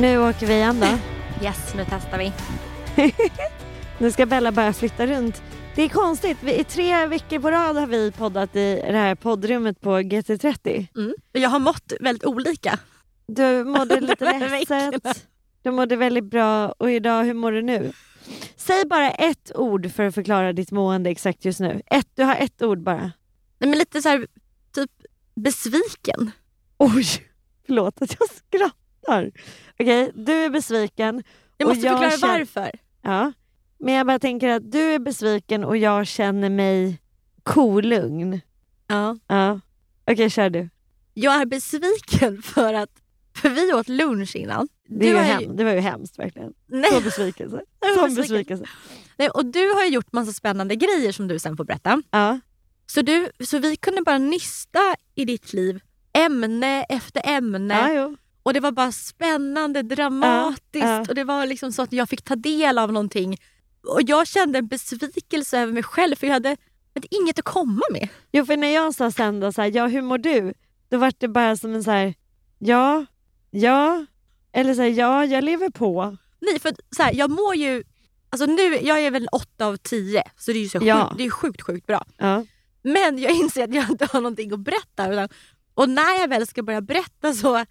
Nu åker vi igen då. Yes, nu testar vi. Nu ska Bella börja flytta runt. Det är konstigt, vi, i tre veckor på rad har vi poddat i det här poddrummet på GT30. Mm. Jag har mått väldigt olika. Du mådde lite ledset, du mådde väldigt bra och idag, hur mår du nu? Säg bara ett ord för att förklara ditt mående exakt just nu. Ett, du har ett ord bara. Nej, men lite så här, typ besviken. Oj, förlåt att jag skrattar. Okej, du är besviken. Jag måste jag förklara känner- varför. Ja. Men jag bara tänker att du är besviken och jag känner mig kolugn. Ja. Ja. Okej, kör du. Jag är besviken för att för vi åt lunch innan. Det, ju hem, det var ju hemskt verkligen. Nej. Så besvikelse. Sån besvikelse. Nej, och du har ju gjort massa spännande grejer som du sen får berätta. Ja. Så, du, så vi kunde bara nysta i ditt liv, ämne efter ämne. Ja. Och det var bara spännande, dramatiskt Ja, ja. och det var liksom så att jag fick ta del av någonting. Och jag kände en besvikelse över mig själv för jag hade, hade inget att komma med. jo, för när jag sa sen då så här, ja hur mår du? Då var det bara som en så här, ja, ja, eller så här, ja, jag lever på. Nej, för så här, jag mår ju... Alltså nu, jag är väl 8 av 10, så det är ju så Ja. sjukt, det är sjukt, sjukt bra. Ja. Men jag inser att jag inte har någonting att berätta. utan- Och när jag väl ska börja berätta så,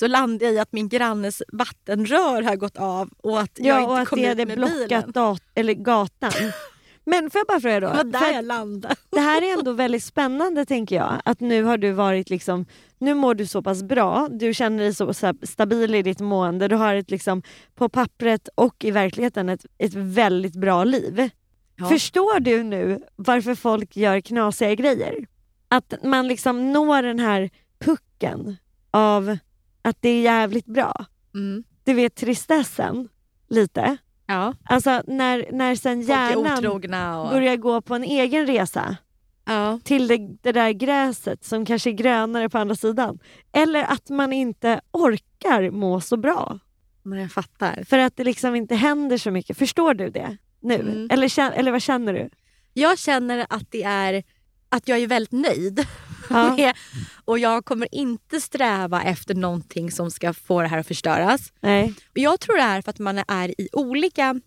så landar jag i att min grannes vattenrör har gått av och att jag Ja, inte och att kom det ut hade med blockat bilen. dat- eller gatan. Men får jag bara fråga då? Det var där att jag landade. det här är ändå väldigt spännande tänker jag. Att nu har du varit liksom, nu mår du så pass bra, du känner dig så, så stabil i ditt mående, du har ett liksom på pappret och i verkligheten ett, ett väldigt bra liv. Ja. Förstår du nu varför folk gör knasiga grejer? Att man liksom når den här pucken av att det är jävligt bra. Mm. Du vet tristessen lite. Ja. Alltså när, när sen hjärnan. Och, börjar gå på en egen resa ja. till det, det där gräset som kanske är grönare på andra sidan. Eller att man inte orkar må så bra. Men jag fattar. För att det liksom inte händer så mycket. Förstår du det nu? Mm. Eller, eller vad känner du? Jag känner att det är att jag är väldigt nöjd. Ja. Med, och jag kommer inte sträva efter någonting som ska få det här att förstöras. Nej. Och jag tror det är för att man är i olika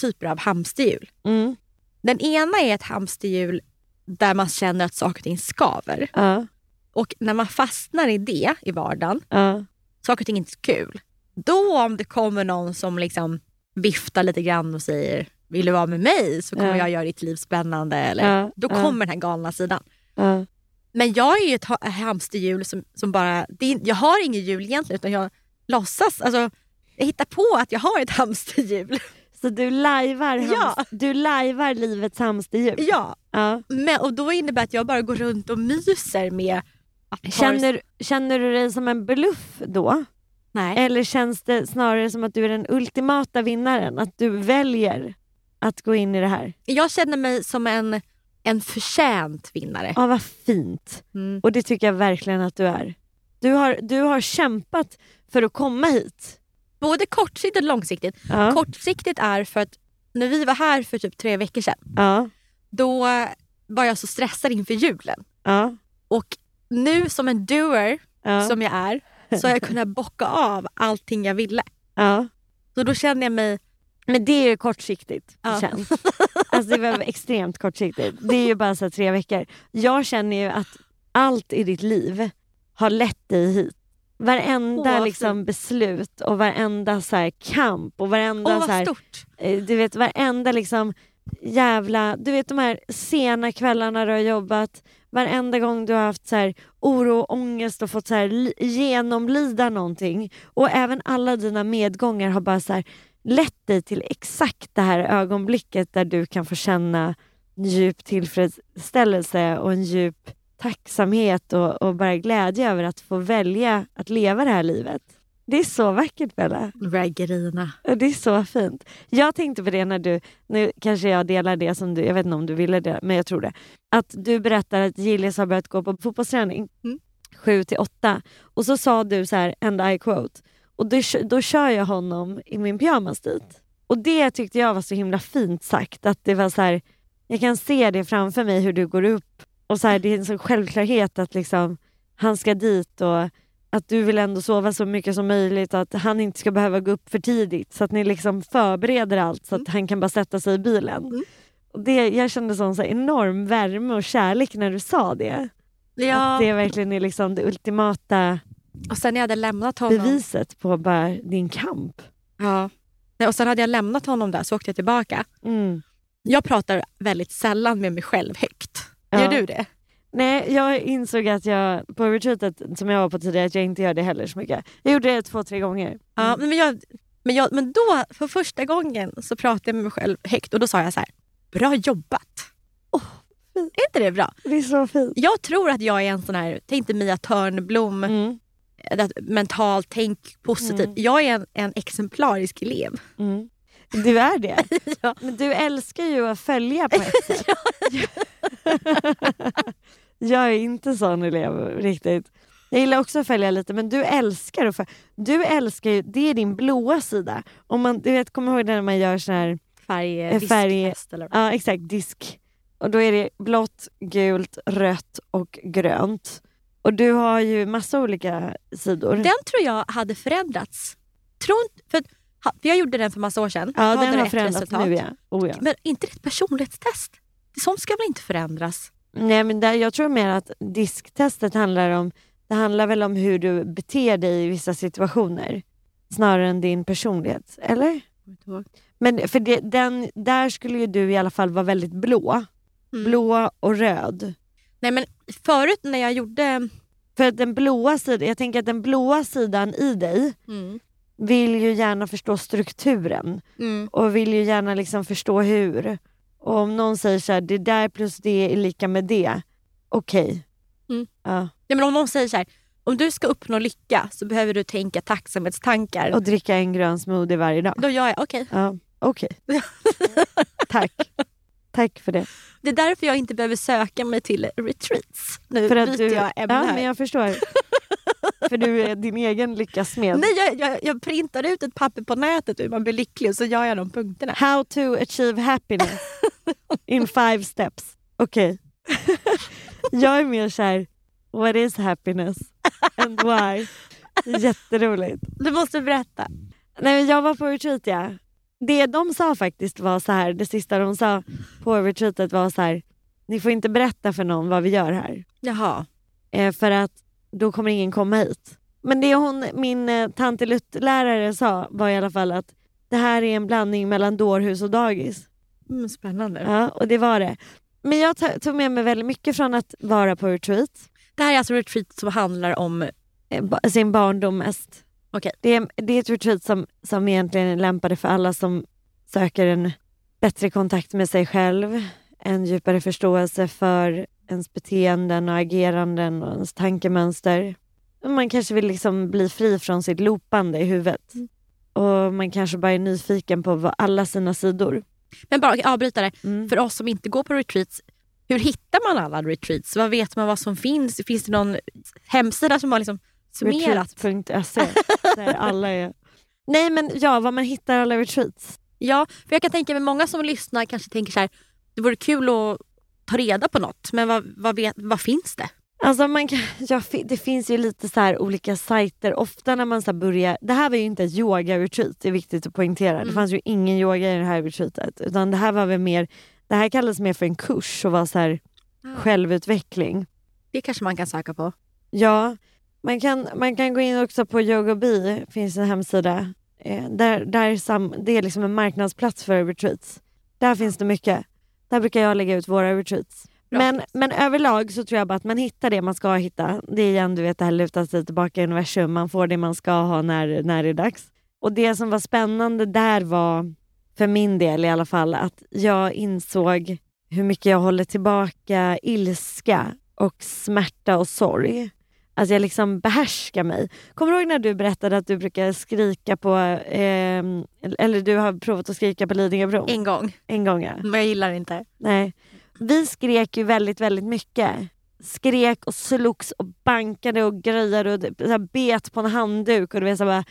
typer av hamsterhjul. Mm. Den ena är ett hamsterhjul där man känner att saker och ting skaver. Ja. Och när man fastnar i det i vardagen, Ja. saker och ting är inte så kul. Då om det kommer någon som liksom viftar lite grann och säger vill du vara med mig så kommer Ja. jag göra ditt liv spännande. Eller, Ja, Då kommer den här galna sidan. Men jag är ju ett ha- hamsterhjul som, som bara... Det jag har inget hjul egentligen utan jag låtsas. Alltså, jag hittar på att jag har ett hamsterhjul. Så du lajvar, Ja. hams- du lajvar livets hamsterhjul? Ja, Ja. men, och då innebär det att jag bara går runt och myser med att Känner, känner du dig som en bluff då? Nej. Eller känns det snarare som att du är den ultimata vinnaren? Att du väljer att gå in i det här? Jag känner mig som en, en förtjänt vinnare. Ja, vad fint. Mm. Och det tycker jag verkligen att du är. Du har, du har kämpat för att komma hit. Både kortsiktigt och långsiktigt. Ja. Kortsiktigt är för att när vi var här för typ tre veckor sedan, Ja. då var jag så stressad inför julen. Ja. Och nu som en doer som jag är, så har jag kunnat bocka av allting jag ville. Så då känner jag mig... Men det är ju kortsiktigt Ja. känns. Alltså det var extremt kortsiktigt. Det är ju bara så tre veckor. Jag känner ju att allt i ditt liv har lett dig hit. Varenda Åh, liksom, beslut och varenda så här, kamp och varenda Åh, så här, stort! eh, du vet varenda liksom jävla, du vet de här sena kvällarna du har jobbat, varenda gång du har haft så här oro och ångest och fått så här li- genomlida någonting och även alla dina medgångar har bara så här lett dig till exakt det här ögonblicket där du kan få känna djup tillfredsställelse och en djup tacksamhet och, och bara glädje över att få välja att leva det här livet. Det är så vackert Bella. Raggerierna. Och Det är så fint. Jag tänkte på det när du, nu kanske jag delar det som du, jag vet inte om du ville det, men jag tror det. Att du berättar att Gillis har börjat gå på fotbollsträning, Mm. 7 till 8. Och så sa du så här, and I quote, och då, då kör jag honom i min pyjamas dit. Och det tyckte jag var så himla fint sagt, att det var så här, jag kan se det framför mig hur du går upp och så här, det är en sån självklarhet att liksom, han ska dit och att du vill ändå sova så mycket som möjligt och att han inte ska behöva gå upp för tidigt så att ni liksom förbereder allt så att han kan bara sätta sig i bilen. Mm. Och det, jag kände sån så enorm värme och kärlek när du sa det. Att Ja, det verkligen är liksom det ultimata och sen när jag hade lämnat honom... beviset på bara din kamp. Ja. Och sen hade jag lämnat honom där så åkte jag tillbaka. Mm. Jag pratar väldigt sällan med mig själv högt. Ja. Gör du det? Nej, jag insåg att jag på retreatet som jag var på tidigare att jag inte gör det heller så mycket. Jag gjorde det två, tre gånger. Ja, men, jag, men, jag, men då, för första gången, så pratade jag med mig själv högt och då sa jag så här, bra jobbat. är inte det bra? Det är så fint. Jag tror att jag är en sån här, tänk dig Mia Törnblom, Mm. Att mentalt, tänk positivt. Mm. Jag är en, en exemplarisk elev. Mm. Du är det. Ja. Men du älskar ju att följa på ett sätt. jag är inte sån elev riktigt. Jag gillar också att följa lite men du älskar att följa. Du älskar ju, det är din blåa sida. Om man, du vet, kommer ihåg när man gör sån här, Färg, Eh, färg- eller ja exakt, disk. Och då är det blått, gult, rött och grönt. Och du har ju massa olika sidor. Den tror jag hade förändrats. Tror för, för jag gjorde den för massa år sedan. ja, den har förändrats resultat. nu ja. Oh, ja. Men inte ett personlighetstest? Sånt ska väl inte förändras? Nej men där, jag tror mer att disktestet handlar om det handlar väl om hur du beter dig i vissa situationer snarare än din personlighet, eller? Men för det, den, där skulle ju du i alla fall vara väldigt blå. Mm. Blå och röd. Nej men förut när jag gjorde... För den blåa sidan, jag tänker att den blåa sidan i dig Mm. vill ju gärna förstå strukturen Mm. och vill ju gärna liksom förstå hur. Och om någon säger så här, det där plus det är lika med det. Okej. Mm. Ja. Nej, men om någon säger så här, om du ska uppnå lycka så behöver du tänka tacksamhetstankar. Och dricka en grön smoothie varje dag. Då gör jag, okej. Ja, okej. Tack. Tack för det. Det är därför jag inte behöver söka mig till retreats. Nu För att byter du, jag ämne ja, här. men jag förstår. för du är din egen lyckas smed. Nej, jag, jag, jag printar ut ett papper på nätet hur man blir lycklig och så gör jag de punkterna. How to achieve happiness in five steps. Okej. jag är mer såhär, what is happiness and why? Jätteroligt. Du måste berätta. Nej, jag var på retreat ja. Det de sa faktiskt var så här, det sista de sa på retreatet var så här, ni får inte berätta för någon vad vi gör här. Jaha. Eh, för att då kommer ingen komma hit. Men det hon, min eh, tantelutt-lärare sa var i alla fall att det här är en blandning mellan dårhus och dagis. Mm, spännande. Ja, och det var det. Men jag tog med mig väldigt mycket från att vara på retreat. Det här är alltså retreat som handlar om... Eh, ba- sin barndom mest. Okej. Det, är, det är ett retreat som, som egentligen är lämpade för alla som söker en bättre kontakt med sig själv, en djupare förståelse för ens beteenden och ageranden och ens tankemönster. Man kanske vill liksom bli fri från sitt loopande i huvudet. Mm. Och man kanske bara är nyfiken på vad alla sina sidor. Men bara avbryta det. Mm. För oss som inte går på retreats, hur hittar man alla retreats? Vad vet man vad som finns? Finns det någon hemsida som har liksom summerat? Retreat.se där alla är... Nej men ja, var man hittar alla retreats. Ja, för jag kan tänka mig många som lyssnar kanske tänker så här, det vore kul att ta reda på något, men vad, vad, vet, vad finns det? Alltså man kan, ja, det finns ju lite så olika sajter. Ofta när man så börjar... Det här var ju inte ett yoga-retreat, det är viktigt att poängtera. Mm. Det fanns ju ingen yoga i det här retreatet. Utan det här var väl mer... Det här kallades mer för en kurs och var så här Ah. självutveckling. Det kanske man kan söka på. Ja, man kan, man kan gå in också på Yogobi, finns en hemsida. Eh, där, där sam, det är liksom en marknadsplats för retreats. Där finns det mycket. Där brukar jag lägga ut våra retreats. Bra Men, men överlag så tror jag bara att man hittar det man ska hitta. Det är igen du vet det här luta sig tillbaka i universum. Man får det man ska ha när, när det är dags. Och det som var spännande där var, för min del i alla fall, att jag insåg hur mycket jag håller tillbaka ilska och smärta och sorg. Att jag liksom behärskar mig. Kommer du ihåg när du berättade att du brukar skrika på, eh, eller du har provat att skrika på Lidingöbron? En gång, en gång ja. men jag gillar inte. Nej. Vi skrek ju väldigt, väldigt mycket. Skrek och slogs och bankade och grejade och så här bet på en handduk. Och det var så här,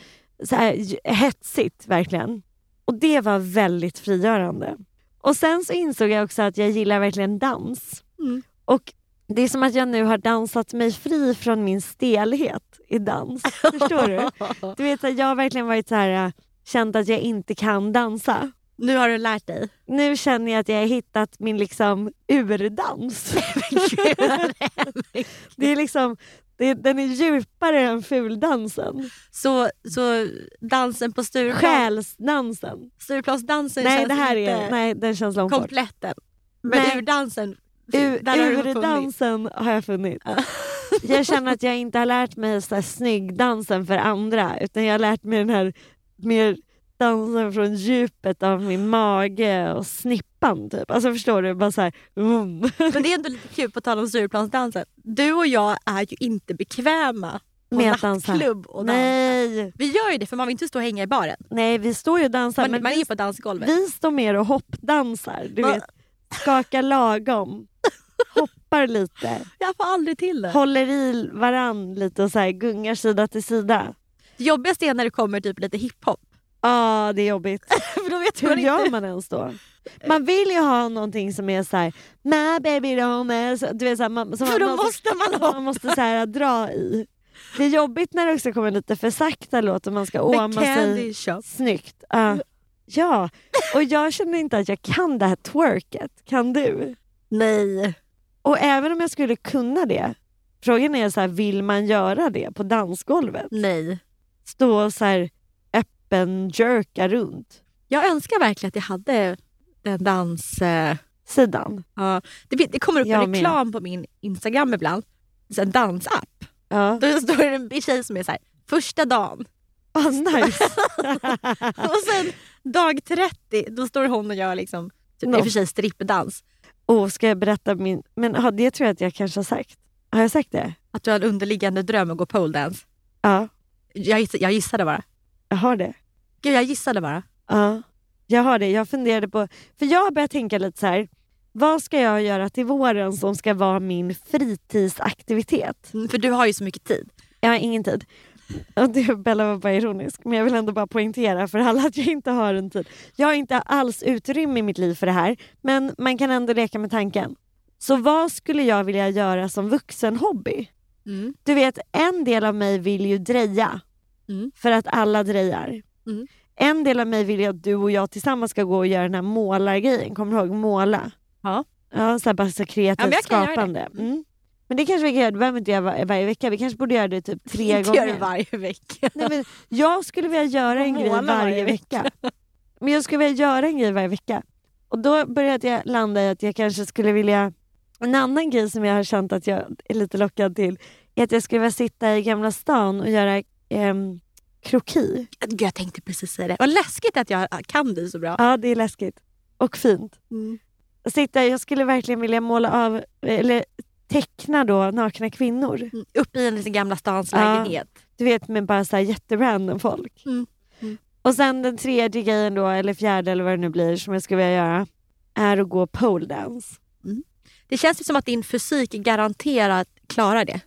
så här, hetsigt verkligen. Och det var väldigt frigörande. Och sen så insåg jag också att jag gillar verkligen dans. Mm. Och det är som att jag nu har dansat mig fri från min stelhet i dans. Förstår du? Du vet, att jag har verkligen varit så här, äh, känt att jag inte kan dansa. Nu har du lärt dig. Nu känner jag att jag har hittat min liksom urdans. det är liksom, det, den är djupare än fuldansen. så, så dansen på Stureplan, Själsdansen. Stureplansdansen Nej, känns det här inte är, nej, den känns långt bort. kompletten. Men Nej. urdansen, Ur, funnit. urdansen har jag funnit. Jag känner att jag inte har lärt mig så här snyggdansen för andra utan jag har lärt mig den här mer dansen från djupet av min mage och snippan typ. Alltså förstår du? Bara så här, mm. Men det är ändå lite kul på tal om Stureplansdansen. Du och jag är ju inte bekväma på Med nattklubb och dansa. Nej, Vi gör ju det för man vill inte stå och hänga i baren. nej, vi står ju och dansar Man, men man är vi, på dansgolvet. vi står mer och hoppdansar. Du Va? vet, skakar lagom, hoppar lite, Jag får aldrig till det. håller i varann lite och så här, gungar sida till sida. Det jobbigaste är när det kommer typ lite hiphop. Ja, det är jobbigt. för då vet Hur man gör inte. man ens då? Man vill ju ha någonting som är såhär, my baby don't mess", du vet, så här, man, För då man, måste man ha. man måste så här, dra i. Det är jobbigt när det också kommer lite för sakta låt och man ska åma sig shop. snyggt. Ja. ja, och jag känner inte att jag kan det här twerket. Kan du? Nej. Och även om jag skulle kunna det, frågan är så här, vill man göra det på dansgolvet? Nej. Stå och så här öppen jerka runt Jag önskar verkligen att jag hade den dans... eh, sidan? ja. det, det kommer upp Jag en med. reklam på min Instagram ibland. En dansapp. Ja. Då står det en tjej som är så här, första dagen. Oh, nice. Och sen dag 30, då står hon och gör liksom, typ, i No. och för sig strippdans. Oh, ska jag berätta min... Men ja, det tror jag att jag kanske har sagt. Har jag sagt det? Att du har en underliggande dröm att gå pole dance. Ja, Jag, giss, jag gissade bara. jag har det. Gud, jag gissade bara. Ja, jag har det. Jag funderade på... För jag har börjat tänka lite så här. Vad ska jag göra till våren som ska vara min fritidsaktivitet? Mm, För du har ju så mycket tid. Jag har ingen tid. Och det, Bella var bara ironisk, men jag vill ändå bara poängtera för alla att jag inte har en tid. Jag har inte alls utrymme i mitt liv för det här, men man kan ändå leka med tanken. Så vad skulle jag vilja göra som vuxenhobby? Mm. Du vet, en del av mig vill ju dreja. Mm. För att alla drejar. Mm. En del av mig vill ju att du och jag tillsammans ska gå och göra den här målargrejen. Kommer du ihåg måla? Ja. Ja, så här bara så kreativt Ja, men jag kan göra det. skapande. Mm. Men det kanske vi kan göra, det behöver inte göra var, varje vecka. Vi kanske borde göra det typ tre inte gånger. det varje vecka. Nej, men jag skulle vilja göra en grej varje, varje vecka. Men jag skulle vilja göra en grej varje vecka. Och då började jag landa i att jag kanske skulle vilja... En annan grej som jag har känt att jag är lite lockad till är att jag skulle vilja sitta i Gamla stan och göra ehm, kroki. Jag tänkte precis säga det. Vad läskigt att jag kan det så bra. Ja, det är läskigt. Och fint. Mm. Sitta, jag skulle verkligen vilja måla av, eller teckna då nakna kvinnor. Mm, Upp i en liten Gamla stans Ja. lägenhet. Du vet med bara så här jätterandom folk. Mm. Mm. Och sen den tredje grejen då, eller fjärde eller vad det nu blir som jag skulle vilja göra, är att gå pole dance. Det känns som att din fysik garanterat klarar det.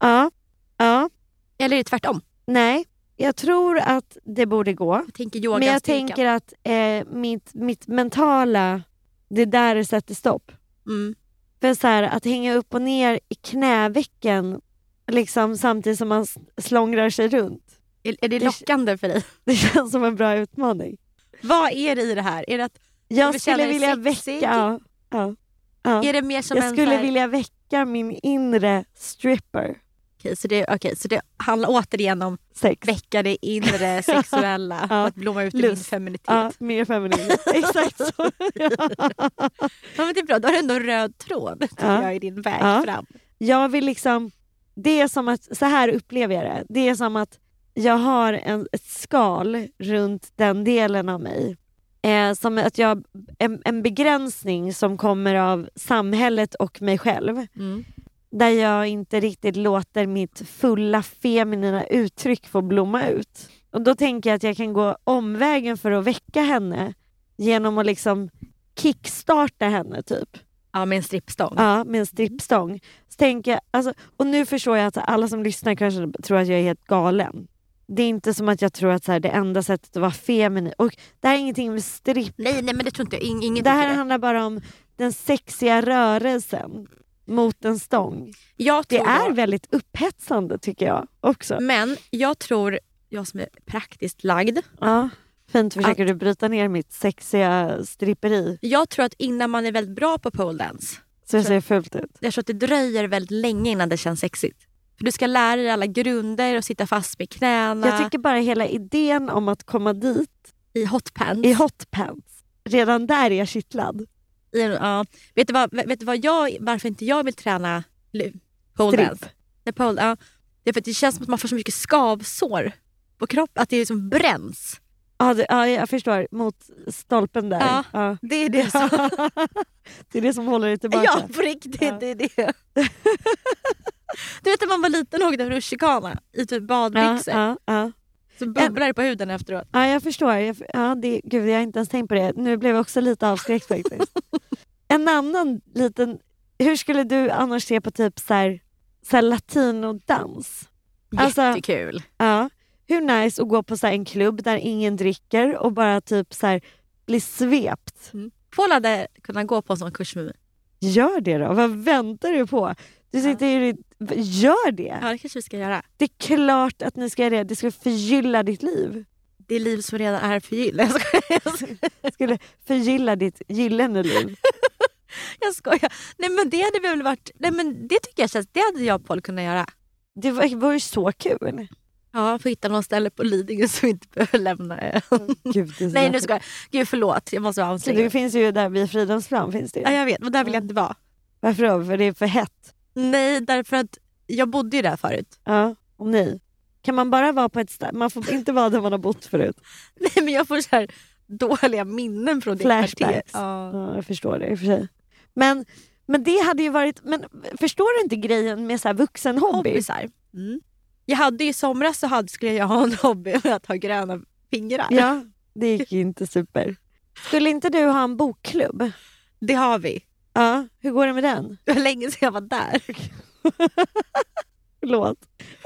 Ja, ja, Eller är det tvärtom? nej. Jag tror att det borde gå. Jag tänker yoga Men jag tänker att eh, mitt, mitt mentala, det är där det sätter stopp. För så här, att hänga upp och ner i knävecken liksom, samtidigt som man slångrar sig runt. är, är det Det- lockande för dig? Det känns som en bra utmaning. Vad är det i det här? Är det, att, Jag skulle vilja väcka... Ja, ja, ja. är det mer som Jag en... skulle här- vilja väcka min inre stripper. Okej, så, det, okej, så det handlar återigen om Sex. väcka det inre sexuella, Ja. att blomma ut i Lust. feminitet. Ja, mer feminin. Exakt så. Ja. Ja, men det är bra, då har du ändå en röd tråd Ja. jag, i din väg Ja. fram. Jag vill liksom... Det är som att, så här upplever jag det. Det är som att jag har en, ett skal runt den delen av mig. Eh, som att jag, en, en begränsning som kommer av samhället och mig själv. Mm. Där jag inte riktigt låter mitt fulla feminina uttryck få blomma ut. Och då tänker jag att jag kan gå omvägen för att väcka henne genom att liksom kickstarta henne typ. Ja, med en strippstång. Ja, med en strippstång. Så tänker jag, alltså, och nu förstår jag att alla som lyssnar kanske tror att jag är helt galen. Det är inte som att jag tror att så här, det enda sättet att vara feminin... Och det här är ingenting med stripp. Nej, nej, men det tror inte jag. In, ingen Det här handlar bara om den sexiga rörelsen mot en stång. Det är då- väldigt upphetsande tycker jag också. Men jag tror, jag som är praktiskt lagd, Ja. Fint försöker du bryta ner mitt sexiga stripperi jag tror att innan man är väldigt bra på pole dance, så det ser fult ut. jag tror att det dröjer väldigt länge innan det känns sexigt. För du ska lära dig alla grunder och sitta fast med knäna Jag tycker bara hela idén om att komma dit i hotpants. i hotpants, redan där är jag kittlad. Ja. vet, du vad, vet du vad jag, varför inte jag vill träna lu- pole? Nej, ja. Det är för att det känns som att man får så mycket skavsår på kroppen, att det liksom bränns. Ja, det, ja, jag förstår. Mot stolpen där. Ja. Ja. Det är det som... det är det som håller dig tillbaka. ja, på riktigt. Ja. Det är det. du vet när man var liten och åkte rutschkana i typ badbyxor. ja. Så bubblar det på huden efteråt. ja, jag förstår. Jag, ja, det, gud, jag har inte ens tänkt på det. Nu blev jag också lite avskräckt faktiskt. en annan liten... Hur skulle du annars se på typ så här, så här latinodans? Alltså- Jättekul. Ja. Hur nice att gå på så en klubb där ingen dricker och bara typ så här bli svept. Paul hade kunnat gå på en sån kurs med mig. Gör det då. Vad väntar du på? Du sitter ditt... Gör det! Ja, det kanske vi ska göra. Det är klart att ni ska göra det. Det ska förgylla ditt liv. Det liv som redan är förgyllt. Jag skojar. Skulle förgylla ditt gyllene liv. Jag skojar. Nej men det hade väl varit... Nej men det tycker jag känns... Det hade jag och Paul kunnat göra. Det var, var ju så kul. Ja, få hitta någon ställe på Lidingö som inte behöver lämna. Gud, det är så Nej nu ska jag. Gud förlåt, jag måste vara ansträngd. Det finns ju där vid Fridhemsplan. Finns det ju. Ja jag vet, men där vill jag inte vara. Varför då? För det är för hett? Nej, därför att jag bodde ju där förut. Ja, och nej. Kan man bara vara på ett ställe? Man får inte vara där man har bott förut. Nej men jag får så här dåliga minnen från det. Flashbacks. Ja. Ja, jag förstår det i och för sig. Men, men det hade ju varit... Men förstår du inte grejen med så här vuxenhobby? Hobbysar. Mm. Jag hade i somras så hade, skulle jag ha en hobby med att ha gröna fingrar. Ja, det gick ju inte super. Skulle inte du ha en bokklubb? Det har vi. Ja, hur går det med den? Det var länge sedan jag var där. Förlåt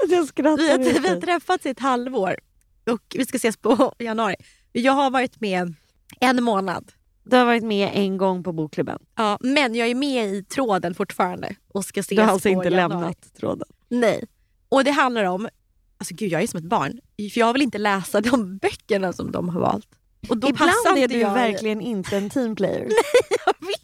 jag skrattar. Vi har, vi har träffats i ett halvår och vi ska ses på januari. Jag har varit med en månad. Du har varit med en gång på bokklubben. Ja, men jag är med i tråden fortfarande och ska ses Du har alltså inte januari. lämnat tråden. Nej. Och det handlar om, alltså gud jag är som ett barn, för jag vill inte läsa de böckerna som de har valt. Och då Ibland är du jag verkligen inte en teamplayer. Jag vet.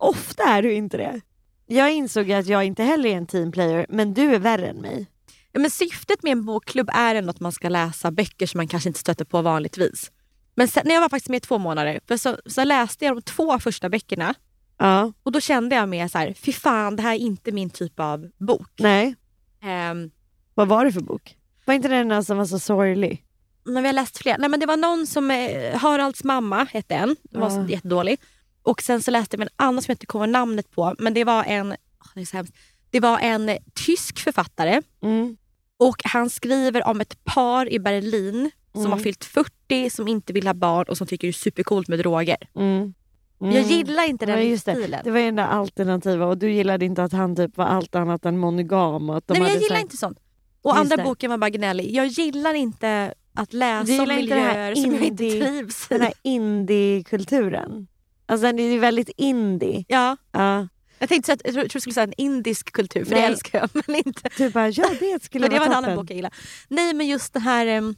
Ofta är du inte det. Jag insåg att jag inte heller är en teamplayer, men du är värre än mig. Ja, men syftet med en bokklubb är ändå att man ska läsa böcker som man kanske inte stöter på vanligtvis. Men sen, när jag var faktiskt med i två månader, för så, så läste jag de två första böckerna Ja, och då kände jag mer så här, fy fan det här är inte min typ av bok. nej. Ehm, Vad var det för bok? Var inte den som var så sorglig? men vi har läst fler. Nej, men det var någon som, eh, Haralds mamma hette en, den var Ja. jättedålig. Och sen så läste jag en annan som jag inte kommer namnet på, men det var en, det är så hemskt. Det var en tysk författare Mm. och han skriver om ett par i Berlin som Mm. har fyllt 40, som inte vill ha barn och som tycker det är supercoolt med droger. Mm. Jag Mm. gillar inte den Ja, det. stilen. Det var ju den där alternativa och du gillade inte att han typ var allt annat än monogam. Att de Nej men jag hade gillar så- inte sånt. Och Just andra det. boken var bara gnällig. Jag gillar inte att läsa om miljöer som jag inte indie- trivs Den i. här indie-kulturen. Alltså den är ju väldigt indie. Ja, Ja. jag tänkte så att, jag tror du skulle säga en indisk kultur, för Nej. det älskar jag. Men inte. Du bara, ja det skulle För det var vara en annan bok jag gillade. Nej men just det här um,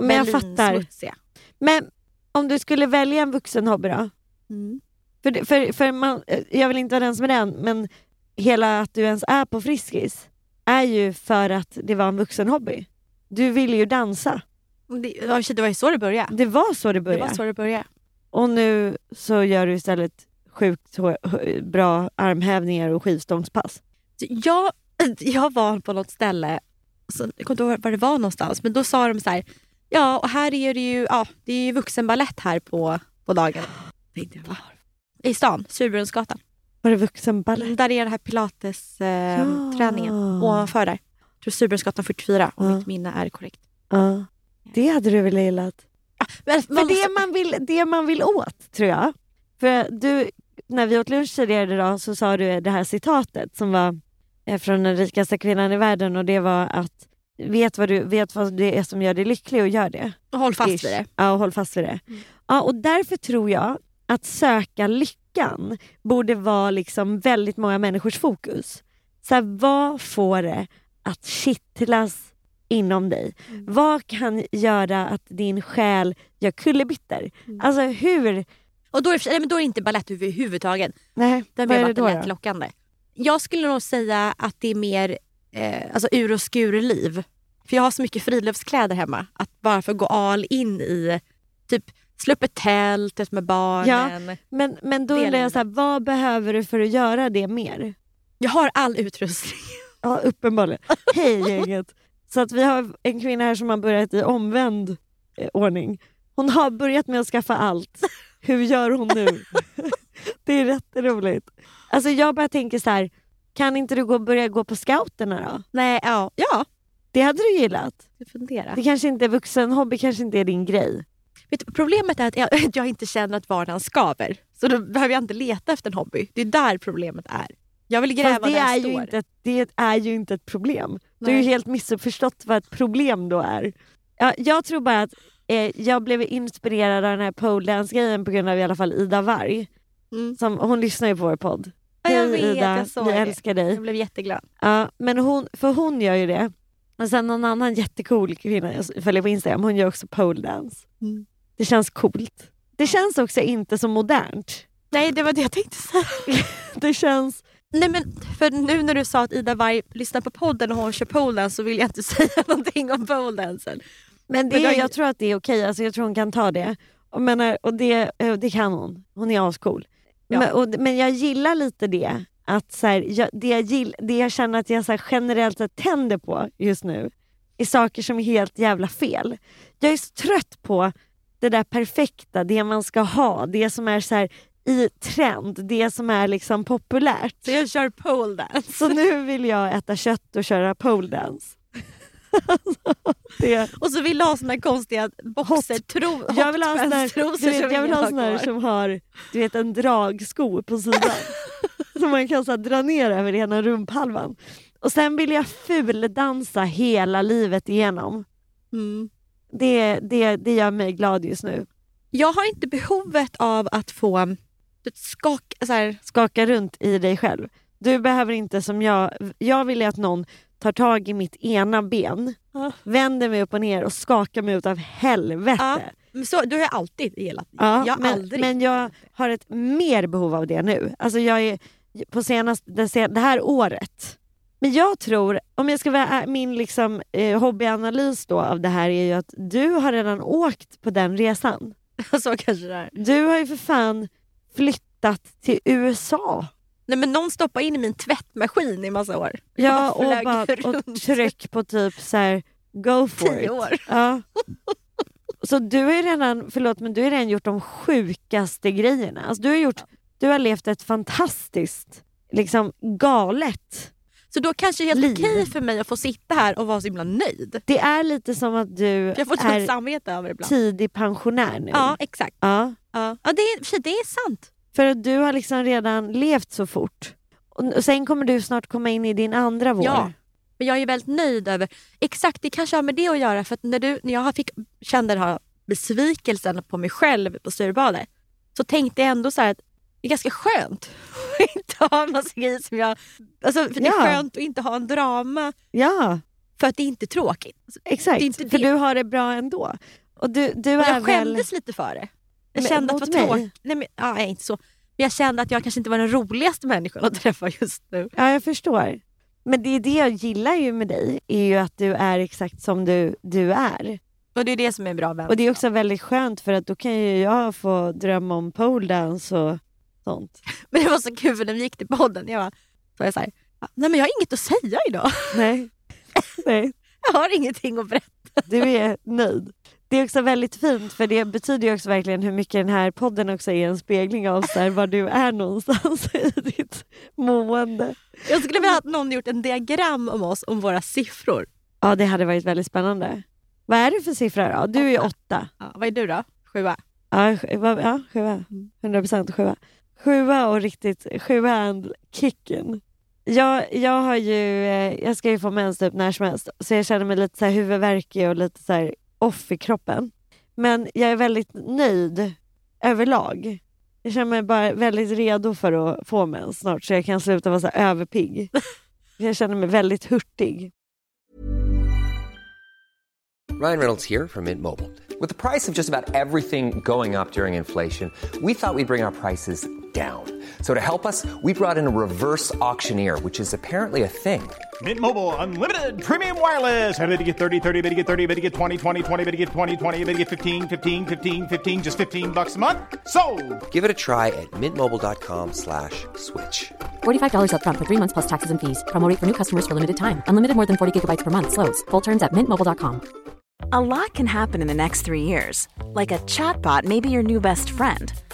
Men jag fattar. Berlinsmutsiga. Men om du skulle välja en vuxen hobby då? Mm. För, det- för, för man, jag vill inte vara den som är den, men hela att du ens är på Friskis är ju för att det var en vuxen hobby. Du ville ju dansa. Det, ja, det var ju så det började. Det var så det Det började. var så det började. Och nu så gör du istället sjukt bra armhävningar och skivstångspass. Så Jag, jag var på något ställe, så, jag kommer inte ihåg var det var någonstans, men då sa de så här, ja och här är det ju, ja, det är ju vuxenbalett här på, på dagen. I stan, Surbrunnsgatan. Var det vuxenbalett? Där är den här pilates-träningen Ja. träningen ovanför där. Jag tror Surbrunnsgatan 44 om Ja. mitt minne är korrekt. Ja. Det hade du väl gillat? Men, För det man, vill, det man vill åt, tror jag. För du, när vi åt lunch tidigare idag så sa du det här citatet som var eh, från den rikaste kvinnan i världen och det var att vet vad, du, vet vad det är som gör dig lycklig och gör det. Håll fast Ish. vid det. Ja, och håll fast vid det. Mm. Ja, och därför tror jag att söka lyckan borde vara liksom väldigt många människors fokus. Så här, vad får det att kittlas inom dig? Mm. Vad kan göra att din själ gör kullerbyttor? Mm. Alltså hur... Och då är, det- nej, men då är det inte balett överhuvudtaget. Nej, vad är blev det då? lockande. Jag skulle nog säga att det är mer eh, alltså ur och skur-liv. För jag har så mycket friluftskläder hemma. Att bara få gå all in i typ slå upp ett tält med barnen. Men, men då Det är undrar jag, så här, vad behöver du för att göra det mer? Jag har all utrustning. Ja, uppenbarligen. Hej gänget! Så att vi har en kvinna här som har börjat i omvänd eh, ordning. Hon har börjat med att skaffa allt. Hur gör hon nu? det är rätt roligt. Alltså jag bara tänker så här, kan inte du gå, börja gå på scouterna då? Nej, ja. ja. Det hade du gillat. Jag funderar. Det kanske inte är vuxen hobby kanske inte är din grej. Vet du, problemet är att jag, jag inte känner att vardagen skaver. Så då behöver jag inte leta efter en hobby. Det är där problemet är. Jag vill gräva Fast det där jag är, står. ju inte det är ju inte ett problem. Du har ju Nej. helt missuppförstått vad ett problem då är. Ja, jag tror bara att eh, jag blev inspirerad av den här pole dance-grejen på grund av i alla fall Ida Warg. Mm. Som, hon lyssnar ju på vår podd. Ja, jag Hej vet, Ida, jag såg vi älskar dig. Jag blev jätteglad. Ja, men hon, för hon gör ju det. Och sen någon annan jättecool kvinna jag följer på Instagram, hon gör också pole dance. Mm. Det känns coolt. Det känns också inte så modernt. Nej, det var det jag tänkte säga. Det känns... Nej men för nu när du sa att Ida Warg lyssnar på podden och hon kör poledance så vill jag inte säga någonting om poledansen. Men det, Men jag- jag tror att det är okej, alltså jag tror hon kan ta det. Och, menar, och det, eh, det kan hon. Hon är ascool. Ja. Men, och, men jag gillar lite det. Att så här, jag, det, jag gill, det jag känner att jag så här, generellt sett tänder på just nu är saker som är helt jävla fel. Jag är så trött på det där perfekta, det man ska ha, det som är så här, i trend, det som är liksom populärt. Så jag kör poledance. Så nu vill jag äta kött och köra pole dance. det, Och så vill jag ha såna konstiga boxertro, jag vill ha sån där, hotpants-trosor du vet, som jag vill ha har sån där kvar. som har du vet, en dragsko på sidan. som man kan så här, dra ner över ena rumphalvan. Och sen vill jag fuldansa hela livet igenom. Mm. Det, det, det gör mig glad just nu. Jag har inte behovet av att få du skak, så här, Skaka runt i dig själv. Du behöver inte som jag, jag vill ju att någon tar tag i mitt ena ben, Ja. vänder mig upp och ner och skakar mig ut av helvete. Ja, så, du har jag alltid gillat. Ja, jag men, aldrig. men jag har ett mer behov av det nu. Alltså jag är på senast, det, sen, det här året. Men jag tror, om jag ska vara min liksom, eh, hobbyanalys då av det här är ju att du har redan åkt på den resan. så kanske det är. Du har ju för fan flyttat till USA. Nej, men någon stoppade in i min tvättmaskin i massa år. Ja, och, bara, och tryck på typ så här, go for Tio it. år. Ja. Så du har redan, förlåt men du har redan gjort de sjukaste grejerna. Alltså, du, har gjort, du har levt ett fantastiskt liksom galet. Så då kanske det är helt okej för mig att få sitta här och vara så himla nöjd. Det är lite som att du jag får dåligt är samvete över ibland. tidig pensionär nu. Ja, exakt. Ja. Ja, ja det, är, det är sant. För att du har liksom redan levt så fort. Och sen kommer du snart komma in i din andra vår. Ja. Men jag är väldigt nöjd över... Exakt, det kanske har med det att göra. För att när, du, när jag fick, kände den här besvikelsen på mig själv på Sturebadet så tänkte jag ändå så här att är ganska skönt att inte ha en massa grejer som jag... Alltså, för Det Ja. är skönt att inte ha en drama ja, för att det är inte tråkigt. Alltså, exakt. Inte För det. du har det bra ändå. Och du, du Och är jag väl... skämdes lite för det. Jag Men kände att det var tråkigt. Nej, men, ja, inte så. Men jag kände att jag kanske inte var den roligaste människan att träffa just nu. Ja, jag förstår. Men det är det jag gillar ju med dig, är ju att du är exakt som du, du är. Och det är det som är bra vänskap. Och det är också väldigt skönt för att då kan ju jag få drömma om poledance och sånt. Men det var så kul för när vi gick till podden, jag var, så var jag så här, nej men jag har inget att säga idag. Nej. Nej, Jag har ingenting att berätta. du är nöjd. Det är också väldigt fint för det betyder ju också verkligen hur mycket den här podden också är en spegling av så här, var du är någonstans i ditt mående. Jag skulle vilja att någon gjort en diagram om oss, om våra siffror. Ja, det hade varit väldigt spännande. Vad är det för siffra då? Du är Åtta. Ja, vad är du då? Sjua? Ja, sjua. 100 procent sjua. Sjua och riktigt, sjua and kicken. Jag, jag har ju, eh, jag ska ju få mens typ när som helst så jag känner mig lite så här huvudvärkig och lite så här off i kroppen. Men jag är väldigt nöjd överlag. Jag känner mig bara väldigt redo för att få mens snart så jag kan sluta vara så här överpigg. Jag känner mig väldigt hurtig. Ryan Reynolds here from Mint Mobile. With the price of just about everything going up during inflation, we thought we'd bring our prices down. So to help us, we brought in a reverse auctioneer, which is apparently a thing. Mint Mobile unlimited premium wireless. Ready to get 30, 30, bit to get 30, bit to get 20, 20, 20, bit to get 20, 20, bit to get 15, 15, 15, 15 just 15 bucks a month. So, Give it a try at mintmobile.com slash switch. $45 upfront for three months plus taxes and fees. Promo for new customers for limited time. Unlimited more than 40 gigabytes per month. Slows. Full terms at mintmobile.com. A lot can happen in the next three years. Like a chatbot may be your new best friend.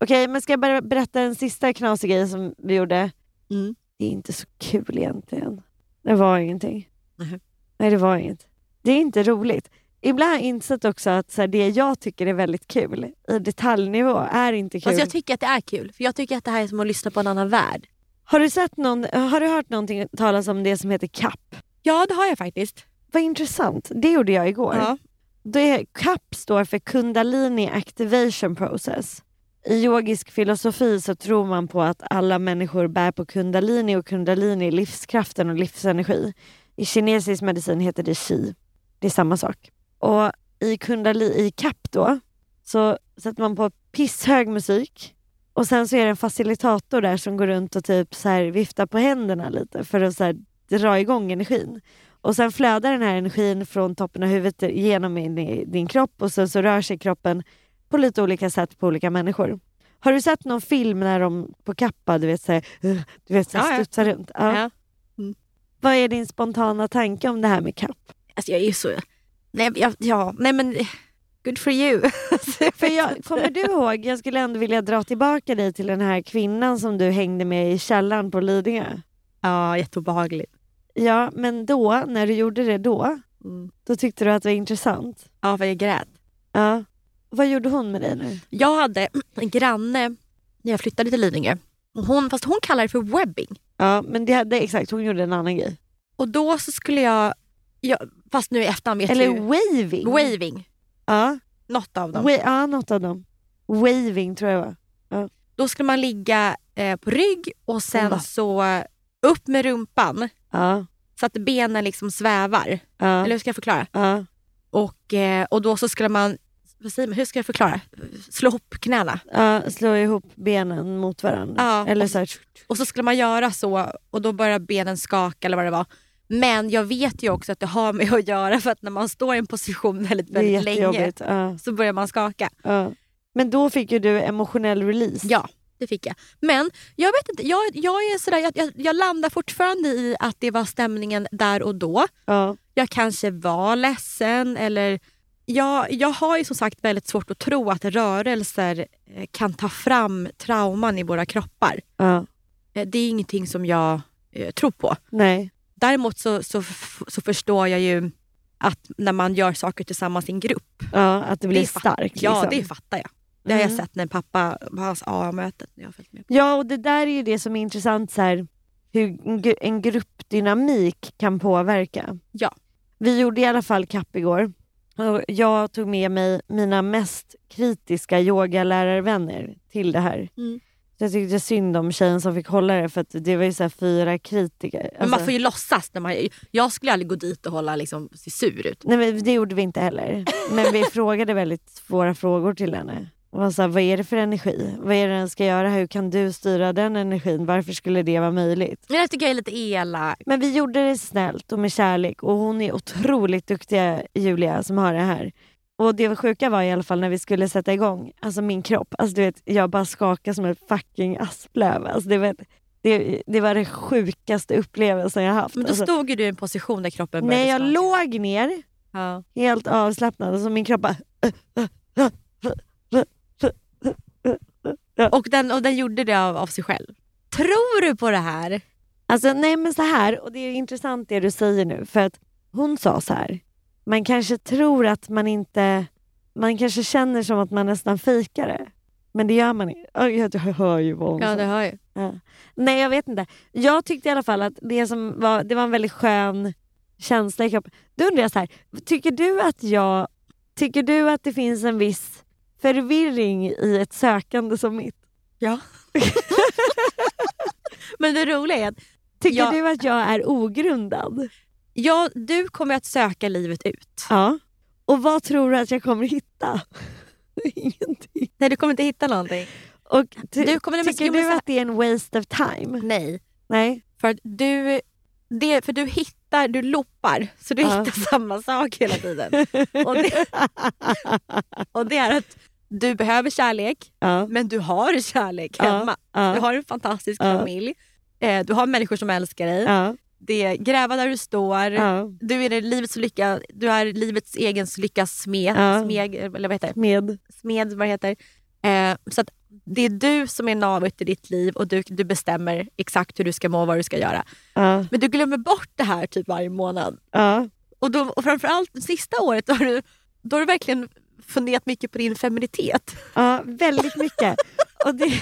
Okej, men ska jag bara berätta en sista knasig grej som vi gjorde? Mm. Det är inte så kul egentligen. Det var ingenting. Nej. Nej, det var inget. Det är inte roligt. Ibland har jag insett också att så här, det jag tycker är väldigt kul i detaljnivå är inte kul. Fast jag tycker att det är kul. För jag tycker att det här är som att lyssna på en annan värld. har, du sett någon, har du hört någonting talas om det som heter CAP? Ja, det har jag faktiskt. Vad intressant. Det gjorde jag igår. Ja. Det, CAP står för Kundalini Activation Process. I yogisk filosofi så tror man på att alla människor bär på kundalini och kundalini är livskraften och livsenergi. I kinesisk medicin heter det qi. Det är samma sak. Och i kundalini, i CAP då, så sätter man på pisshög musik och sen så är det en facilitator där som går runt och typ så här viftar på händerna lite för att så här dra igång energin. Och sen flödar den här energin från toppen av huvudet genom in i din kropp och sen så rör sig kroppen på lite olika sätt på olika människor. Har du sett någon film när de på kappa du vet, så här, uh, du vet, så här, Ja, ja. studsar runt? Ja. Ja. Vad är din spontana tanke om det här med kapp? Alltså jag är ju så... Nej, jag, ja, nej men... Good for you. För jag, kommer du ihåg, jag skulle ändå vilja dra tillbaka dig till den här kvinnan som du hängde med i källaren på Lidingö. Ja, jätteobehagligt. Ja, men då, när du gjorde det då, Mm. då tyckte du att det var intressant. Ja, för jag grät. Ja. Vad gjorde hon med dig nu? Jag hade en granne när jag flyttade till Lidingö. Hon, fast hon kallar det för webbing. Ja, men det, det exakt, hon gjorde en annan grej. Och då så skulle jag, jag fast nu i efterhand vet Eller jag ju. waving. Waving, Ja, något av dem. wa- ja, något av dem. Waving tror jag var. Då skulle man ligga eh, på rygg och sen Va? så upp med rumpan Ja, så att benen liksom svävar. ja, Eller hur ska jag förklara? ja. Och, eh, och då så skulle man, vad säger man, hur ska jag förklara? Slå ihop knäna. ja, slå ihop benen mot varandra. Ja, Eller och- så här, Och så skulle man göra så och då börjar benen skaka eller vad det var. Men jag vet ju också att det har med att göra för att när man står i en position väldigt, väldigt länge. Ja, så börjar man skaka. ja. Men då fick ju du emotionell release. Ja, det fick jag. Men jag vet inte, jag, jag, är sådär, jag, jag, jag landar fortfarande i att det var stämningen där och då. Ja, Jag kanske var ledsen eller jag, jag har ju som sagt väldigt svårt att tro att rörelser eh, kan ta fram trauman i våra kroppar. ja. Eh, Det är ingenting som jag eh, tror på. Nej. Däremot så, så, så förstår jag ju att när man gör saker tillsammans i en grupp. Ja, att det blir det starkt. Ja, liksom. det fattar jag. Det har jag Mm. sett när pappa på hans AA-möten. Ja, och det där är ju det som är intressant, så här, hur en gruppdynamik kan påverka. Ja. Vi gjorde i alla fall kapp igår. Jag tog med mig mina mest kritiska yogalärarvänner till det här. Mm. Så jag tyckte synd om tjejen som fick hålla det för det var ju så fyra kritiker. Men man får ju låtsas. När man, jag skulle aldrig gå dit och hålla liksom, se sur ut. Nej men det gjorde vi inte heller. Men vi frågade väldigt svåra frågor till henne. Och var så här, vad är det för energi? Vad är det den ska göra? Hur kan du styra den energin? Varför skulle det vara möjligt? Men jag tycker jag är lite elak. Men vi gjorde det snällt och med kärlek och hon är otroligt duktiga Julia som har det här. Och det sjuka var i alla fall när vi skulle sätta igång, alltså min kropp, alltså du vet jag bara skakade som ett fucking asplöv. Alltså det, var, det, det var den sjukaste upplevelsen jag haft. Men då alltså, stod ju du i en position där kroppen började när jag skaka. låg ner, Ja. helt avslappnad, och så min kropp bara Och, den, och den gjorde det av, av sig själv. Tror du på det här? Alltså nej men så här, och det är intressant det du säger nu för att hon sa så här. Man kanske tror att man inte, man kanske känner som att man nästan fejkar det. Men det gör man inte. Jag hör ju vad hon sa. hör jag. Ja. Nej jag vet inte. Jag tyckte i alla fall att det som var, det var en väldigt skön känsla i kroppen. Då undrar jag så här, tycker du att jag, tycker du att det finns en viss förvirring i ett sökande som mitt? Ja. Men det roliga är att Tycker Ja. du att jag är ogrundad? ja, du kommer att söka livet ut. Ja. Och vad tror du att jag kommer hitta? Ingenting. Nej, du kommer inte hitta någonting. Och ty- Du kommer- tycker du att det är en waste of time? Nej, Nej. för att du, det, för du hittar, du loppar. Så du hittar samma sak hela tiden. Och det, och det är att du behöver kärlek, Ja. men du har kärlek hemma. Ja. Du har en fantastisk familj. Eh, du har människor som älskar dig. Det är gräva där du står. Du är livets lycka, du är livets egen lyckas smed, Ja. smeg, eller vad heter det? Med. Smed, vad heter. Eh, så att det är du som är navet i ditt liv och du, du bestämmer exakt hur du ska må och vad du ska göra. Ja. Men du glömmer bort det här typ varje månad. Ja. Och, då, och framförallt det sista året då har, du, då har du verkligen funderat mycket på din feminitet. ja, väldigt mycket. Och det,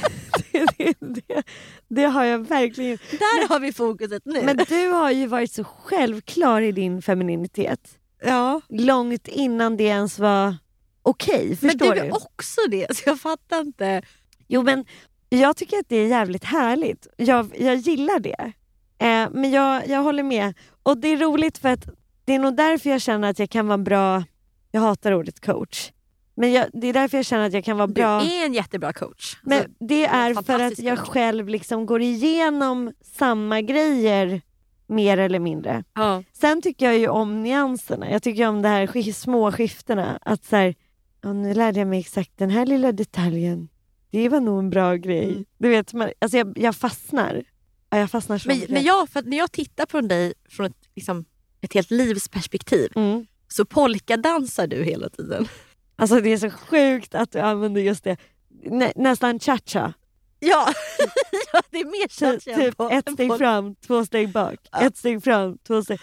det, det, det, har jag verkligen Där har vi fokuset nu. Men du har ju varit så självklar i din femininitet. ja. Långt innan det ens var okej. Men förstår du du? är också det, så jag fattar inte. Jo men jag tycker att det är jävligt härligt. Jag, jag gillar det. Eh, men jag, jag håller med. Och det är roligt för att det är nog därför jag känner att jag kan vara bra, jag hatar ordet coach. Men jag, det är därför jag känner att jag kan vara bra. Du är en jättebra coach. Men Alltså, det är för att jag själv liksom går igenom samma grejer mer eller mindre. ja. Sen tycker jag ju om nyanserna. Jag tycker om de här små skiftena. Att så här, nu lärde jag mig exakt den här lilla detaljen. Det var nog en bra grej. Mm. Du vet, man, alltså jag, jag fastnar. Ja, jag fastnar så Men, men jag, för när jag tittar på dig från ett, liksom, ett helt livs perspektiv mm. så polkadansar du hela tiden. Alltså det är så sjukt att du använder just det. Nä, nästan cha-cha. Ja, ja det är mer Ty, cha typ ett steg fram, två steg bak. Ja. Ett steg fram, två steg...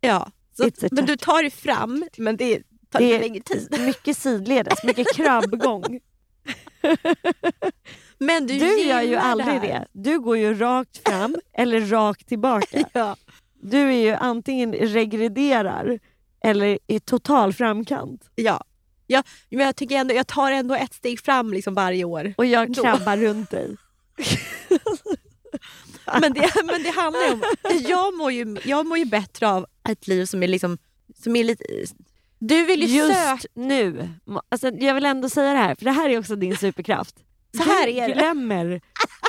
Ja, så, men du cha-cha. tar dig fram men det tar Det lite längre tid. mycket sidledes, mycket krabbgång. Men du, Du gör ju aldrig det. det. Du går ju rakt fram eller rakt tillbaka. Ja. Du är ju antingen regrederar eller i total framkant. Ja. Ja, men jag, tycker ändå, jag tar ändå ett steg fram liksom varje år. Och jag krabbar runt dig. Men det, men det handlar ju om... Jag mår ju, jag mår ju bättre av ett liv som är, liksom, som är lite... Du vill ju Just nu. Alltså, jag vill ändå säga det här, för det här är också din superkraft. Så här du är det. glömmer.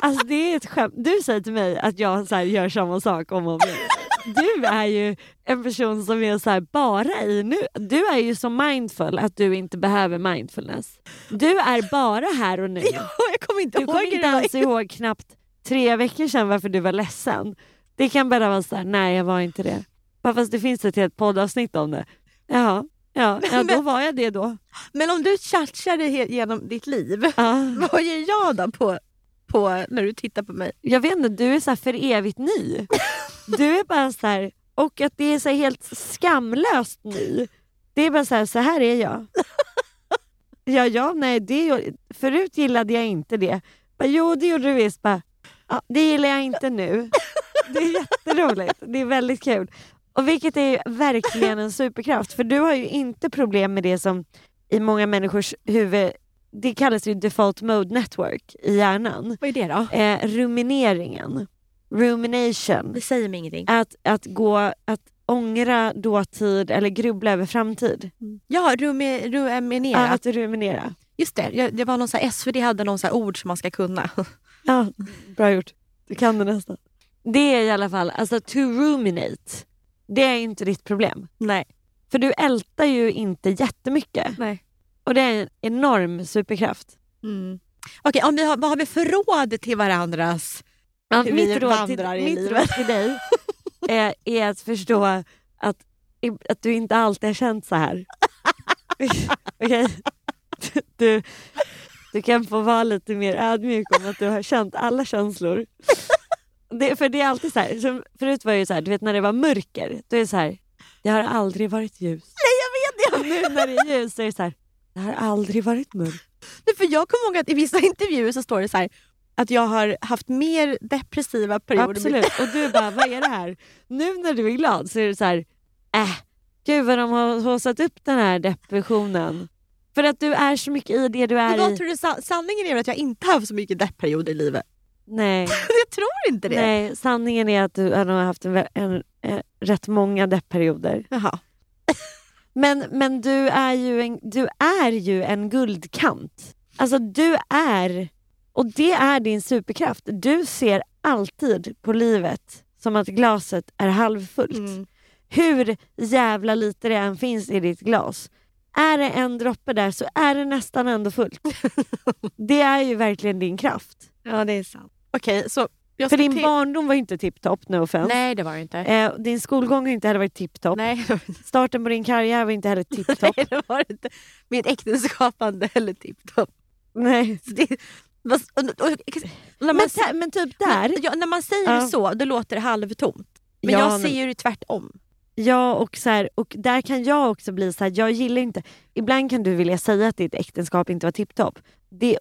Alltså, det är ett skämt. Du säger till mig att jag så här, gör samma sak om och om igen. Du är ju en person som är så här, bara i nu. Du är ju så mindful att du inte behöver mindfulness. Du är bara här och nu. Ja, jag kommer inte Du ihåg kommer inte ens ihåg knappt tre veckor sedan varför du var ledsen. Det kan bara vara så här, nej jag var inte det. Bara fast det finns ett helt poddavsnitt om det. Jaha, ja, ja då var jag det då. Men om du tjatchade genom ditt liv, Ja. vad gör jag då på, på när du tittar på mig? Jag vet inte, du är så för evigt ny. Du är bara så här, och att det är så helt skamlöst ny. Det är bara så här, så här är jag. Ja, ja, nej, det, förut gillade jag inte det. Bara, jo, det gjorde du visst. Bara, ja, det gillar jag inte nu. Det är jätteroligt. Det är väldigt kul. Och vilket är verkligen en superkraft. För du har ju inte problem med det som i många människors huvud, det kallas ju default mode network i hjärnan. Vad är det då? Eh, rumineringen. Rumination. Det säger mig ingenting. Att, att gå, att ångra dåtid eller grubbla över framtid. Ja, rumi, ruminera. Ja, att ruminera. Just det, det var någon så här, SvD hade någon så ord som man ska kunna. Ja, bra gjort. Du kan det nästan. Det är i alla fall, alltså to ruminate. Det är inte ditt problem. Nej. För du ältar ju inte jättemycket. Nej. Och det är en enorm superkraft. Mm. Okej, om vi har, vad har vi för råd till varandras... Ja, Hur vi mitt råd till, i mitt livet. råd till dig är, är att förstå att, att du inte alltid har känt så här. Okej? Du, du kan få vara lite mer ödmjuk om att du har känt alla känslor. Det, för det är alltid så här, som förut var det ju så här, du vet när det var mörker, då är det så här, det har aldrig varit ljus. Nej, jag vet! Och nu när det är ljus så är det så här, det har aldrig varit mörkt. Jag, för jag kommer ihåg att i vissa intervjuer så står det så här att jag har haft mer depressiva perioder. Absolut. Och du bara, vad är det här? Nu när du är glad så är det så här, äh, gud vad de har haussat upp den här depressionen. För att du är så mycket i det du Men är vad i. tror du sa- sanningen är väl att jag inte har haft så mycket deppperioder i livet? Nej, jag tror inte det. nej, sanningen är att du har haft en, en, en, rätt många deppperioder. Jaha. Men, men du, är ju en, du är ju en guldkant. Alltså du är, och det är din superkraft. Du ser alltid på livet som att glaset är halvfullt. Mm. hur jävla lite det än finns i ditt glas. Är det en droppe där så är det nästan ändå fullt. det är ju verkligen din kraft. Ja, det är sant. Okej, så... Jag För din till- barndom var ju inte tipptopp, no offense. Nej, det var det inte. Eh, din skolgång har inte heller varit tipptopp. Var inte. Starten på din karriär var inte heller tipptopp. Nej, det var det inte. Mitt äktenskapande eller tipptopp. Nej. Så det- Men, man, men typ där, ja, när man säger Ja. så, då låter det halvtomt. Men Ja, jag men- ju det tvärtom. ja och, så här, och där kan jag också bli så här, jag gillar inte, ibland kan du vilja säga att ditt äktenskap inte var tipptopp.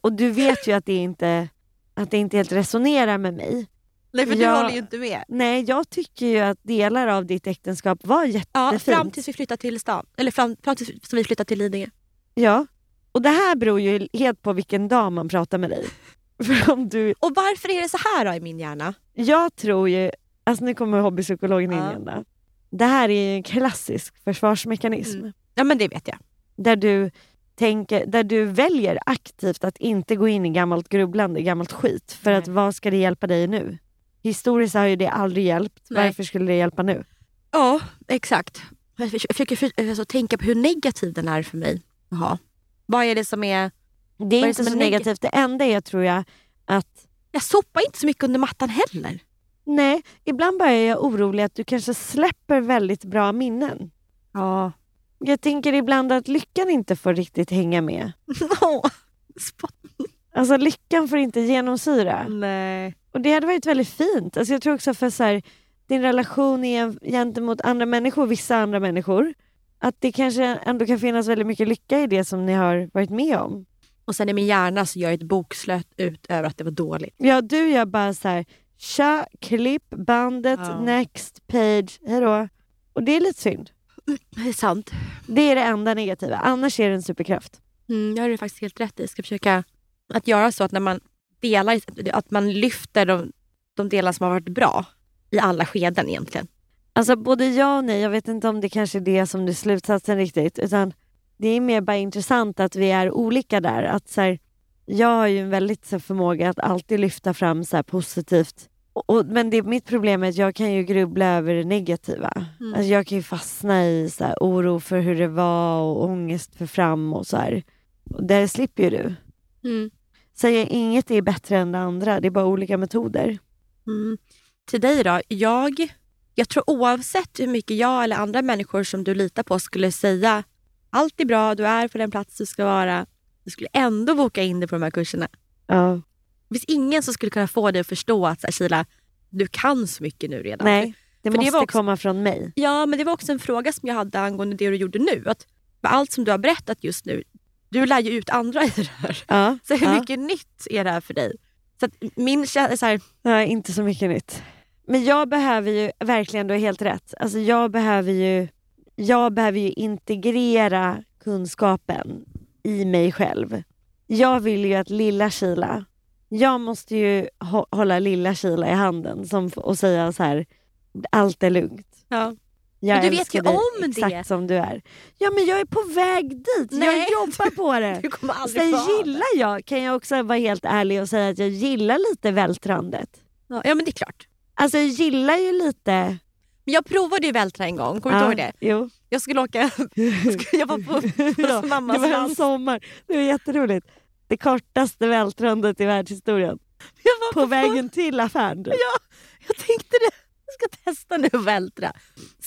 Och du vet ju att det inte, att det inte helt resonerar med mig. Nej, för du Ja. håller ju inte med. Nej, jag tycker ju att delar av ditt äktenskap var Ja, jättefint. fram tills vi flyttar till stan. Eller fram, fram tills vi flyttar till Lidingö. Ja. Och det här beror ju helt på vilken dag man pratar med dig. För om du, Och varför är det så här då i min hjärna? jag tror ju, alltså nu kommer hobbypsykologen in Ja. igen där. Det här är ju en klassisk försvarsmekanism. Mm. Ja men det vet jag. Där, du tänker, där du väljer aktivt att inte gå in i gammalt grubblande, gammalt skit. För Nej. att vad ska det hjälpa dig nu? Historiskt har ju det aldrig hjälpt. Nej. Varför skulle det hjälpa nu? Ja, exakt. Jag försöker- försöker för- alltså, tänka på hur negativ den är för mig. Jaha. Vad är det som är... Det är är inte så negativt. Det enda är tror jag att Jag sopar inte så mycket under mattan heller. Nej, ibland bara är jag orolig att du kanske släpper väldigt bra minnen. Ja. Jag tänker ibland att lyckan inte får riktigt hänga med. Alltså lyckan får inte genomsyra. Nej. Och det hade varit väldigt fint. Alltså jag tror också för så här, din relation gentemot andra människor, vissa andra människor, att det kanske ändå kan finnas väldigt mycket lycka i det som ni har varit med om. Och sen i min hjärna så gör jag ett bokslut ut över att det var dåligt. Ja, du gör bara så här, tja, klipp, bandet, Ja. next page, hejdå. Och det är lite synd. Det är sant. Det är det enda negativa. Annars är det en superkraft. Mm, jag har det faktiskt helt rätt i. Jag ska försöka att göra så att när man delar, att man lyfter de, de delar som har varit bra i alla skeden egentligen. Alltså både ja och nej, jag vet inte om det kanske är det som är slutsatsen riktigt. Utan det är mer bara intressant att vi är olika där. Att så här, jag har ju en väldigt så här, förmåga att alltid lyfta fram så här, positivt. Och, men det, mitt problem är att jag kan ju grubbla över det negativa. Mm. Alltså, jag kan ju fastna i så här, oro för hur det var och ångest för fram och så här. Och där slipper ju du. Mm. Säger inget är bättre än det andra, det är bara olika metoder. Mm. Till dig då. Jag, jag tror oavsett hur mycket jag eller andra människor som du litar på skulle säga allt är bra, du är på den plats du ska vara. Du skulle ändå boka in dig på de här kurserna. Ja. Det finns ingen som skulle kunna få dig att förstå att här, Sheila, du kan så mycket nu redan. Nej, det för det måste var också- komma från mig. Ja, men det var också en fråga som jag hade angående det du gjorde nu. Att allt som du har berättat just nu, du lär ju ut andra i det här. Ja. Så hur ja. mycket nytt är det här för dig? Så min så här, Nej, inte så mycket nytt. Men jag behöver ju, verkligen du har helt rätt, alltså jag behöver ju, jag behöver ju integrera kunskapen i mig själv. Jag vill ju att lilla Kila, jag måste ju hå- hålla lilla Kila i handen som, och säga så här, allt är lugnt. ja. Jag Men du vet ju dig om exakt det. som du är. Ja men jag är på väg dit, Nej. jag jobbar på det. Du kommer aldrig Sen gillar jag, kan jag också vara helt ärlig och säga att jag gillar lite vältrandet. Ja, ja, men det är klart. Alltså jag gillar ju lite... Men jag provade ju vältra en gång, kommer du Ja, ihåg det? Jo. Jag skulle åka, jag var på, Ja, på mammas det var en sommar. Det var jätteroligt. Det kortaste vältrandet i världshistorien. Var På vägen till affären. Ja, jag tänkte det. Jag ska testa nu att vältra.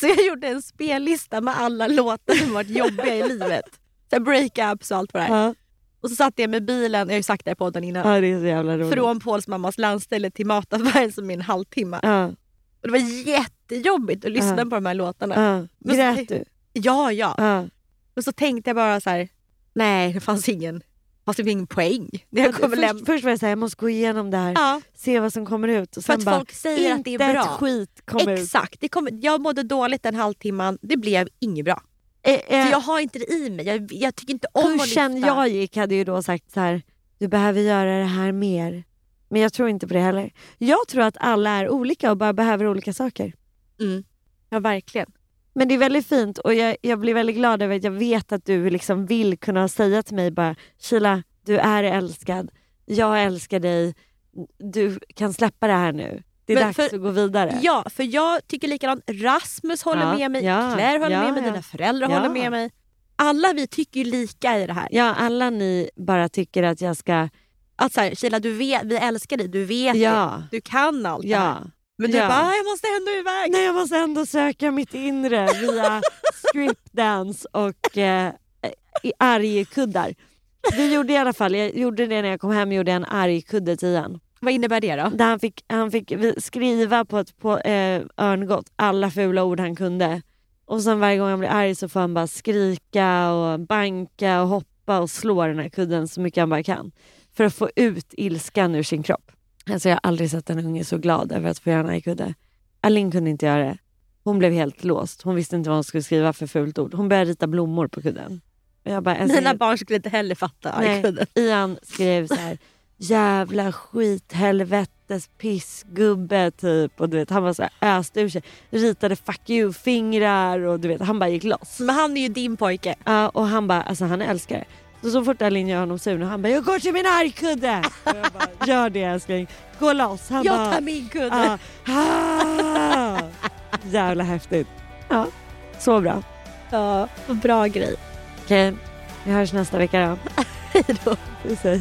Så jag gjorde en spellista med alla låtar som varit jobbiga i livet. Så här breakups och allt vad det är. Ja, Och så satt jag med bilen, jag har ju sagt det i podden innan, ja, det är så jävla roligt. från Pauls mammas landställe till mataffären som är en halvtimme. Ja, Och det var jättejobbigt att lyssna Ja. på de här låtarna. ja. Grät du? Ja, ja. Ja. Och så tänkte jag bara så här, nej det fanns ingen, fanns det ingen poäng. Jag kommer Först, först var jag såhär, jag måste gå igenom det här, Ja, se vad som kommer ut. Och för sen att bara, folk säger att det är bra. ett skit kom ut. Exakt. Det kom, jag mådde dåligt den halvtimman, det blev inget bra. Eh, eh, För jag har inte det i mig. Jag, jag tycker inte om att Kursen lyfta. jag gick hade ju då sagt så här, du behöver göra det här mer. Men jag tror inte på det heller. Jag tror att alla är olika och bara behöver olika saker. Mm. Ja, verkligen. Men det är väldigt fint och jag, jag blir väldigt glad över att jag vet att du liksom vill kunna säga till mig bara Sheila, du är älskad. Jag älskar dig. Du kan släppa det här nu. Det är Men dags för- att gå vidare. Ja, för jag tycker likadant. Rasmus håller Ja, med mig, ja, Claire håller ja, med mig, ja. dina föräldrar håller med mig. Alla vi tycker ju lika i det här. Ja, alla ni bara tycker att jag ska... Att så här, Sheila, du vet, vi älskar dig, du vet det. Du kan allt det här. Men du Ja. bara, "Ah, jag måste ändå iväg. Nej, jag måste ändå söka mitt inre via stripdance och eh, argkuddar. Det gjorde jag i alla fall. Jag gjorde det när jag kom hem, gjorde en argkudde till Ian. Vad innebär det då? Där han fick, han fick skriva på ett på, eh, örngott alla fula ord han kunde. Och sen varje gång han blir arg så får han bara skrika och banka och hoppa och slå den här kudden så mycket han bara kan. För att få ut ilskan ur sin kropp. Alltså jag har aldrig sett en unge så glad över att få göra en argkudde. Alin kunde inte göra det. Hon blev helt låst. Hon visste inte vad hon skulle skriva för fult ord. Hon började rita blommor på kudden. Och Jag bara, alltså, Mina barn skulle inte heller fatta Nej. argkudden. Ian skrev så här jävla skit, helvetes pissgubbe typ. Och du vet, han var så här öste ur sig. Ritade fuck you-fingrar och du vet, han bara gick loss. Men han är ju din pojke. Ja, och han bara, alltså han älskar det. Så, så fort Alin gör honom sur, och han bara jag går till min argkudde. Och jag bara, Gör det älskling, gå loss. Han Jag bara, tar min kudde. "Ah, ah." Jävla häftigt. Ja, så bra. Ja, bra grej. Okej, vi hörs nästa vecka då. Hej då. Puss hej.